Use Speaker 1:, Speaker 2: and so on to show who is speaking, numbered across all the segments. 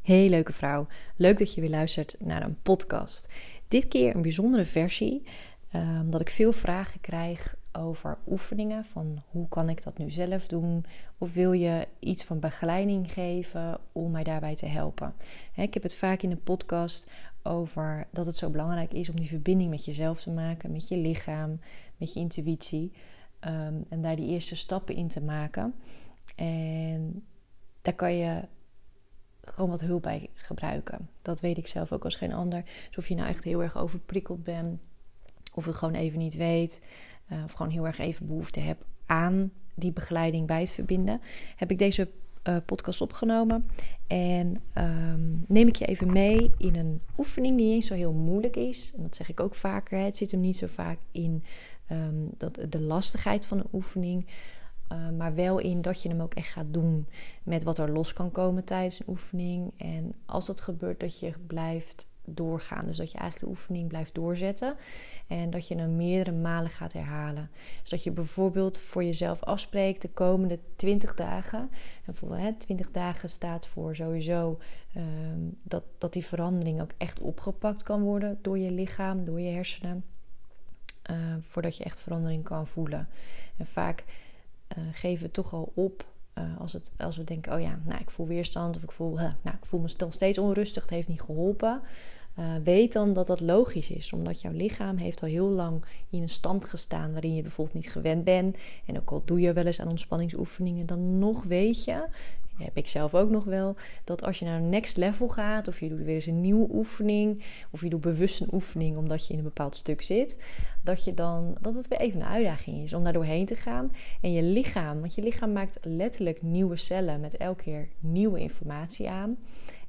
Speaker 1: Hey leuke vrouw, leuk dat je weer luistert naar een podcast. Dit keer een bijzondere versie, um, dat ik veel vragen krijg over oefeningen. Van hoe kan ik dat nu zelf doen? Of wil je iets van begeleiding geven om mij daarbij te helpen? ik heb het vaak in de podcast over dat het zo belangrijk is om die verbinding met jezelf te maken, met je lichaam, met je intuïtie. Ehm, en daar die eerste stappen in te maken. En daar kan je gewoon wat hulp bij gebruiken. Dat weet ik zelf ook als geen ander. Dus of je nou echt heel erg overprikkeld bent, of het gewoon even niet weet, uh, of gewoon heel erg even behoefte hebt aan die begeleiding bij het verbinden, heb ik deze uh, podcast opgenomen. En um, neem ik je even mee in een oefening die niet zo heel moeilijk is. En dat zeg ik ook vaker. Hè. Het zit hem niet zo vaak in um, dat, de lastigheid van een oefening. Uh, maar wel in dat je hem ook echt gaat doen met wat er los kan komen tijdens een oefening. En als dat gebeurt, dat je blijft doorgaan. Dus dat je eigenlijk de oefening blijft doorzetten. En dat je hem meerdere malen gaat herhalen. Dus dat je bijvoorbeeld voor jezelf afspreekt de komende 20 dagen. En bijvoorbeeld hè, 20 dagen staat voor sowieso um, dat, dat die verandering ook echt opgepakt kan worden door je lichaam, door je hersenen. Uh, voordat je echt verandering kan voelen. En vaak uh, geven we toch al op uh, als, het, als we denken: oh ja, nou, ik voel weerstand of ik voel, nou, ik voel me nog steeds onrustig, het heeft niet geholpen. Uh, weet dan dat dat logisch is, omdat jouw lichaam heeft al heel lang in een stand gestaan waarin je bijvoorbeeld niet gewend bent. En ook al doe je wel eens aan ontspanningsoefeningen, dan nog weet je, heb ik zelf ook nog wel, dat als je naar een next level gaat, of je doet weer eens een nieuwe oefening, of je doet bewust een oefening omdat je in een bepaald stuk zit, dat, je dan, dat het weer even een uitdaging is om daar doorheen te gaan. En je lichaam, want je lichaam maakt letterlijk nieuwe cellen met elke keer nieuwe informatie aan.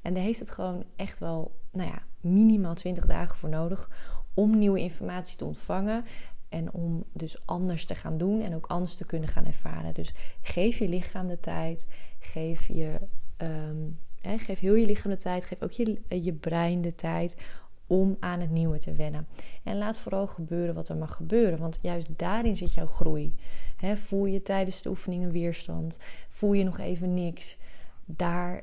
Speaker 1: En daar heeft het gewoon echt wel, nou ja, minimaal 20 dagen voor nodig om nieuwe informatie te ontvangen. En om dus anders te gaan doen en ook anders te kunnen gaan ervaren. Dus geef je lichaam de tijd. Geef, je, um, geef heel je lichaam de tijd. Geef ook je, je brein de tijd om aan het nieuwe te wennen. En laat vooral gebeuren wat er mag gebeuren. Want juist daarin zit jouw groei. voel je tijdens de oefening een weerstand? Voel je nog even niks? Daar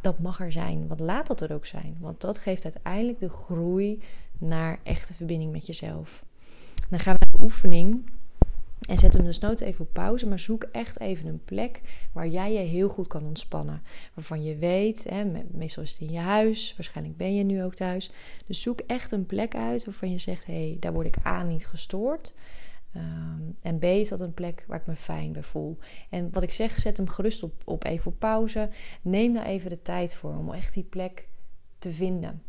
Speaker 1: dat mag er zijn. Want laat dat er ook zijn. Want dat geeft uiteindelijk de groei naar echte verbinding met jezelf. Dan gaan we naar de oefening. En zet hem dus nooit even op pauze, maar zoek echt even een plek waar jij je heel goed kan ontspannen. Waarvan je weet, hè, meestal is het in je huis, waarschijnlijk ben je nu ook thuis. Dus zoek echt een plek uit waarvan je zegt: hé, hey, daar word ik aan niet gestoord. Um, en B is dat een plek waar ik me fijn bij voel. En wat ik zeg, zet hem gerust op, op even op pauze. Neem daar even de tijd voor om echt die plek te vinden.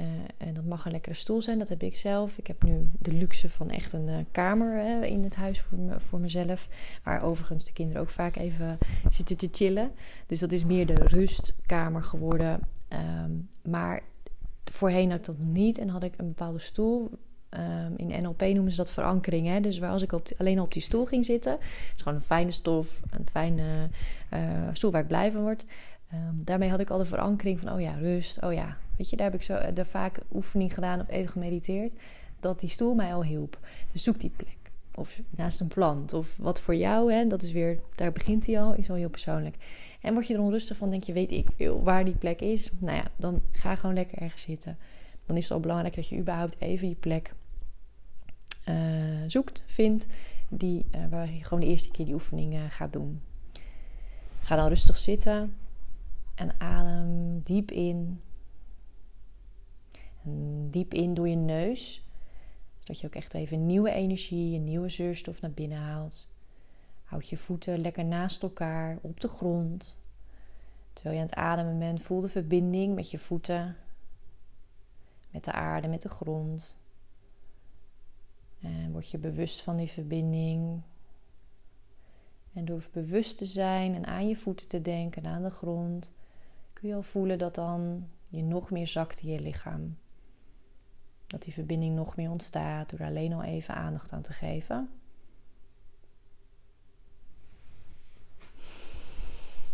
Speaker 1: Uh, en dat mag een lekkere stoel zijn, dat heb ik zelf. Ik heb nu de luxe van echt een uh, kamer in het huis voor, me, voor mezelf. Waar overigens de kinderen ook vaak even zitten te chillen. Dus dat is meer de rustkamer geworden. Um, maar voorheen had ik dat niet en had ik een bepaalde stoel Um, in NLP noemen ze dat verankering. Hè? Dus waar als ik op alleen op die stoel ging zitten, is gewoon een fijne stof, een fijne uh, stoel waar ik blij van word. Um, daarmee had ik al de verankering van, oh ja, rust. Oh ja, weet je, daar heb ik zo daar eh, vaak oefening gedaan of even gemediteerd. Dat die stoel mij al hielp. Dus zoek die plek. Of naast een plant. Of wat voor jou, hè, dat is weer, daar begint hij al, is al heel persoonlijk. En word je er onrustig van, denk je, weet ik veel waar die plek is. Nou ja, dan ga gewoon lekker ergens zitten. Dan is het al belangrijk dat je überhaupt even die plek uh, zoekt, vindt, die, uh, waar je gewoon de eerste keer die oefening gaat doen. Ga dan rustig zitten en adem diep in. Diep in door je neus, zodat je ook echt even nieuwe energie, nieuwe zuurstof naar binnen haalt. Houd je voeten lekker naast elkaar op de grond. Terwijl je aan het ademen bent, voel de verbinding met je voeten, met de aarde, met de grond. En word je bewust van die verbinding. En door bewust te zijn en aan je voeten te denken, aan de grond, kun je al voelen dat dan je nog meer zakt in je lichaam. Dat die verbinding nog meer ontstaat door alleen al even aandacht aan te geven.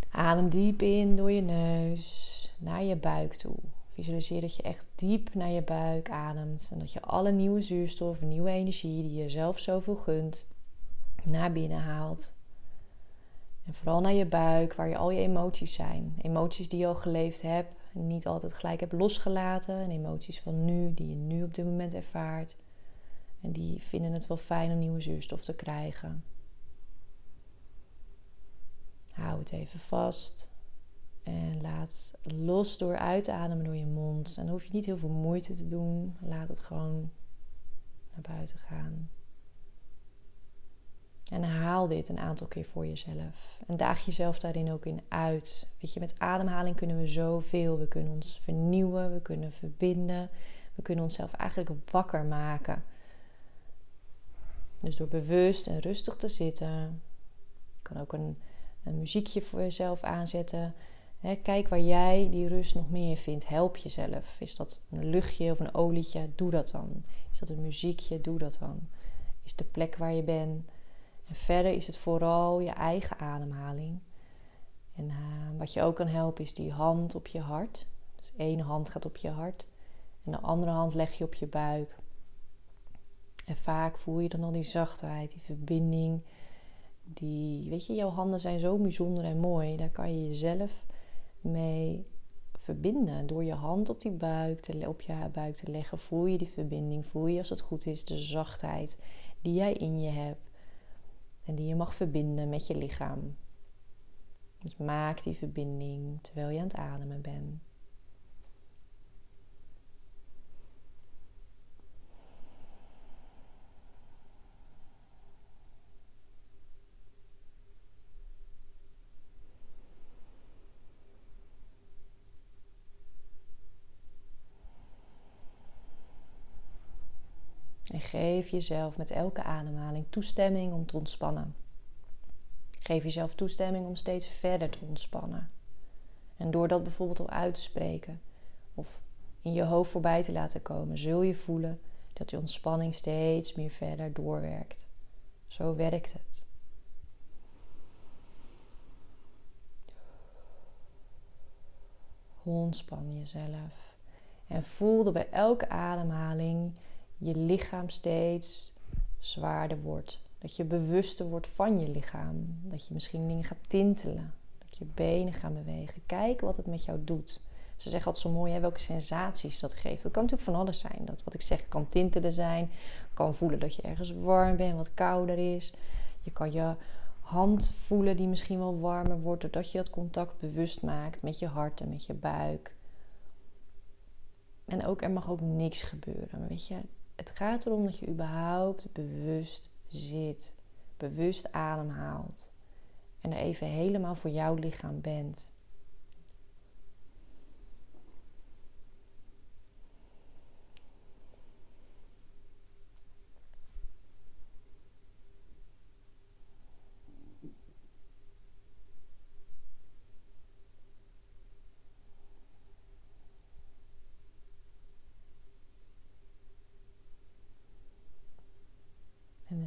Speaker 1: Adem diep in door je neus naar je buik toe. Visualiseer dat je echt diep naar je buik ademt. En dat je alle nieuwe zuurstof, nieuwe energie die je zelf zoveel gunt, naar binnen haalt. En vooral naar je buik, waar je al je emoties zijn. Emoties die je al geleefd hebt en niet altijd gelijk hebt losgelaten. En emoties van nu, die je nu op dit moment ervaart. En die vinden het wel fijn om nieuwe zuurstof te krijgen. Hou het even vast. En laat los door uit te ademen door je mond. En dan hoef je niet heel veel moeite te doen. Laat het gewoon naar buiten gaan. En haal dit een aantal keer voor jezelf. En daag jezelf daarin ook in uit. Weet je, met ademhaling kunnen we zoveel. We kunnen ons vernieuwen, we kunnen verbinden. We kunnen onszelf eigenlijk wakker maken. Dus door bewust en rustig te zitten. Je kan ook een, een muziekje voor jezelf aanzetten. kijk waar jij die rust nog meer vindt. Help jezelf. Is dat een luchtje of een olietje? Doe dat dan. Is dat een muziekje? Doe dat dan. Is de plek waar je bent en verder is het vooral je eigen ademhaling. En uh, wat je ook kan helpen is die hand op je hart. Dus één hand gaat op je hart en de andere hand leg je op je buik. En vaak voel je dan al die zachtheid, die verbinding. Die, weet je, jouw handen zijn zo bijzonder en mooi. Daar kan je jezelf mee verbinden. Door je hand op die buik te, op je buik te leggen, voel je die verbinding. Voel je als het goed is de zachtheid die jij in je hebt. En die je mag verbinden met je lichaam. Dus maak die verbinding terwijl je aan het ademen bent. En geef jezelf met elke ademhaling toestemming om te ontspannen. Geef jezelf toestemming om steeds verder te ontspannen. En door dat bijvoorbeeld al uit te spreken of in je hoofd voorbij te laten komen, zul je voelen dat je ontspanning steeds meer verder doorwerkt. Zo werkt het. Ontspan jezelf. En voel dat bij elke ademhaling je lichaam steeds zwaarder wordt. Dat je bewuster wordt van je lichaam. Dat je misschien dingen gaat tintelen. Dat je benen gaan bewegen. Kijk wat het met jou doet. Ze zeggen altijd zo mooi hè, welke sensaties dat geeft. Dat kan natuurlijk van alles zijn. Dat wat ik zeg kan tintelen zijn. Kan voelen dat je ergens warm bent, wat kouder is. Je kan je hand voelen die misschien wel warmer wordt. Doordat je dat contact bewust maakt met je hart en met je buik. En ook er mag ook niks gebeuren. Weet je, het gaat erom dat je überhaupt bewust zit, bewust ademhaalt en er even helemaal voor jouw lichaam bent.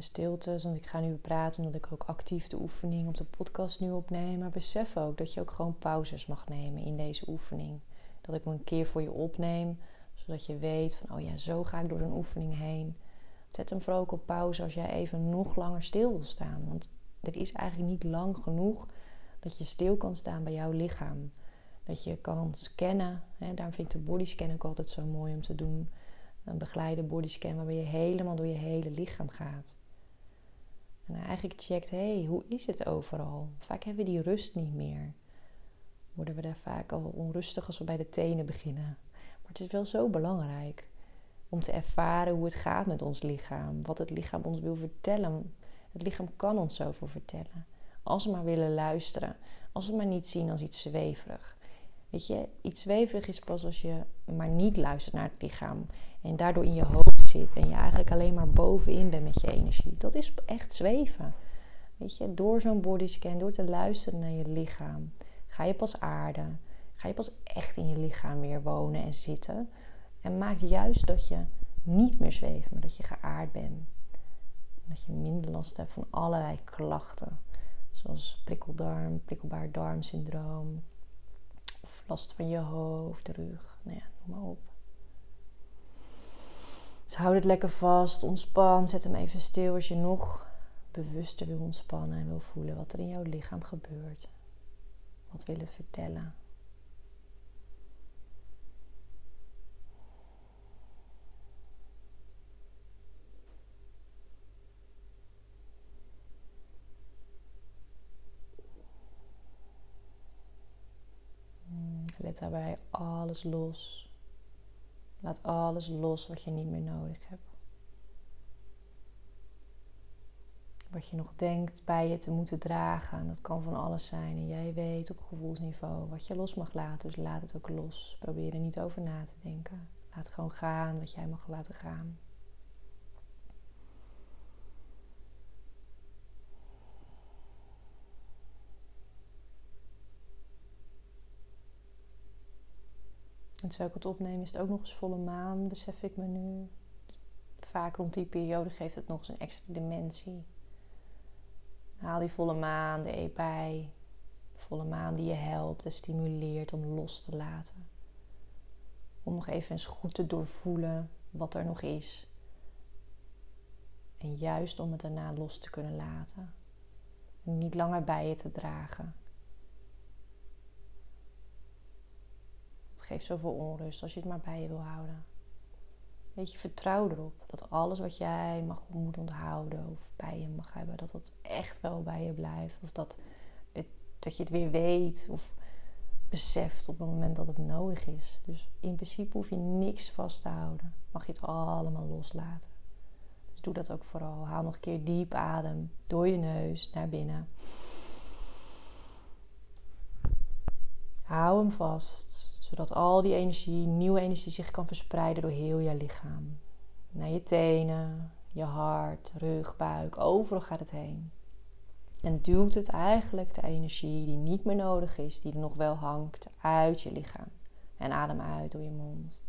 Speaker 1: De stilte, want ik ga nu praten omdat ik ook actief de oefening op de podcast nu opneem. Maar besef ook dat je ook gewoon pauzes mag nemen in deze oefening. Dat ik me een keer voor je opneem, zodat je weet van, oh ja, zo ga ik door een oefening heen. Zet hem vooral ook op pauze als jij even nog langer stil wil staan. Want er is eigenlijk niet lang genoeg dat je stil kan staan bij jouw lichaam. Dat je kan scannen. Hè, daarom vind ik de bodyscan ook altijd zo mooi om te doen een begeleide bodyscan waarbij je helemaal door je hele lichaam gaat. En eigenlijk checkt, hé, hey, hoe is het overal? Vaak hebben we die rust niet meer. Worden we daar vaak al onrustig als we bij de tenen beginnen. Maar het is wel zo belangrijk om te ervaren hoe het gaat met ons lichaam. Wat het lichaam ons wil vertellen. Het lichaam kan ons zoveel vertellen. Als we maar willen luisteren. Als we maar niet zien als iets zweverig. Weet je, iets zweverig is pas als je maar niet luistert naar het lichaam. En daardoor in je hoofd zit. En je eigenlijk alleen maar bovenin bent met je energie. Dat is echt zweven. Weet je, door zo'n bodyscan, door te luisteren naar je lichaam, ga je pas aarden. Ga je pas echt in je lichaam weer wonen en zitten. En maakt juist dat je niet meer zweeft, maar dat je geaard bent. Dat je minder last hebt van allerlei klachten. Zoals prikkeldarm, prikkelbaar darmsyndroom, last van je hoofd, rug, nou ja, noem maar op. Dus houd het lekker vast, ontspan, zet hem even stil als je nog bewuster wil ontspannen en wil voelen wat er in jouw lichaam gebeurt. Wat wil het vertellen? Hmm, let daarbij alles los. Laat alles los wat je niet meer nodig hebt. wat je nog denkt bij je te moeten dragen. En dat kan van alles zijn. En jij weet op gevoelsniveau wat je los mag laten. Dus laat het ook los. Probeer er niet over na te denken. Laat gewoon gaan wat jij mag laten gaan. En terwijl ik het opneem is het ook nog eens volle maan, besef ik me nu. Vaak rond die periode geeft het nog eens een extra dimensie. Haal die volle maan bij. De volle maan die je helpt en stimuleert om los te laten. Om nog even eens goed te doorvoelen wat er nog is. En juist om het daarna los te kunnen laten. En niet langer bij je te dragen. Geeft zoveel onrust als je het maar bij je wil houden. Weet je, vertrouw erop dat alles wat jij mag moet onthouden of bij je mag hebben, dat dat echt wel bij je blijft. Of dat, dat je het weer weet of beseft op het moment dat het nodig is. Dus in principe hoef je niks vast te houden. Mag je het allemaal loslaten. Dus doe dat ook vooral. Haal nog een keer diep adem door je neus naar binnen. Hou hem vast zodat al die energie, nieuwe energie, zich kan verspreiden door heel je lichaam. Naar je tenen, je hart, rug, buik, overal gaat het heen. En duwt het eigenlijk de energie die niet meer nodig is, die er nog wel hangt, uit je lichaam. En adem uit door je mond.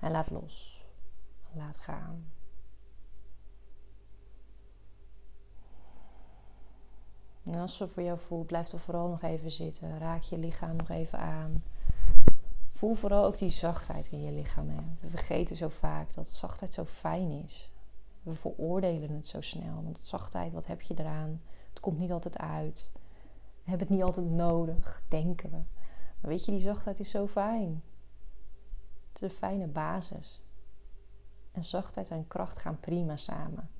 Speaker 1: En laat los. Laat gaan. En als het voor jou voelt, blijf er vooral nog even zitten. Raak je lichaam nog even aan. Voel vooral ook die zachtheid in je lichaam. Hè. We vergeten zo vaak dat zachtheid zo fijn is. We veroordelen het zo snel. Want zachtheid, wat heb je eraan? Het komt niet altijd uit. We hebben het niet altijd nodig, denken we. Maar weet je, die zachtheid is zo fijn. Het is een fijne basis. En zachtheid en kracht gaan prima samen.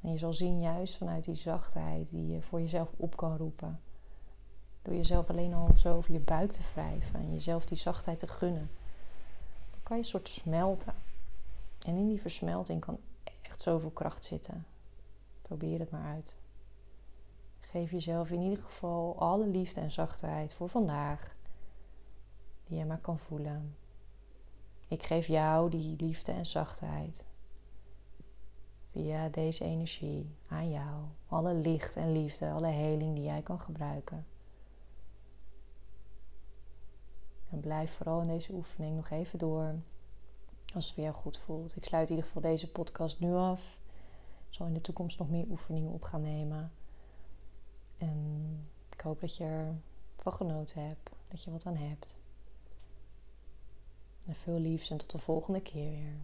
Speaker 1: En je zal zien, juist vanuit die zachtheid die je voor jezelf op kan roepen door jezelf alleen al zo over je buik te wrijven en jezelf die zachtheid te gunnen. Dan kan je een soort smelten. En in die versmelting kan echt zoveel kracht zitten. Probeer het maar uit. Geef jezelf in ieder geval alle liefde en zachtheid voor vandaag. Die je maar kan voelen. Ik geef jou die liefde en zachtheid. Via deze energie aan jou. Alle licht en liefde, alle heling die jij kan gebruiken. En blijf vooral in deze oefening nog even door. Als het voor jou goed voelt. Ik sluit in ieder geval deze podcast nu af. Ik zal in de toekomst nog meer oefeningen op gaan nemen. En ik hoop dat je ervan genoten hebt. Dat je wat aan hebt. En veel liefs en tot de volgende keer weer.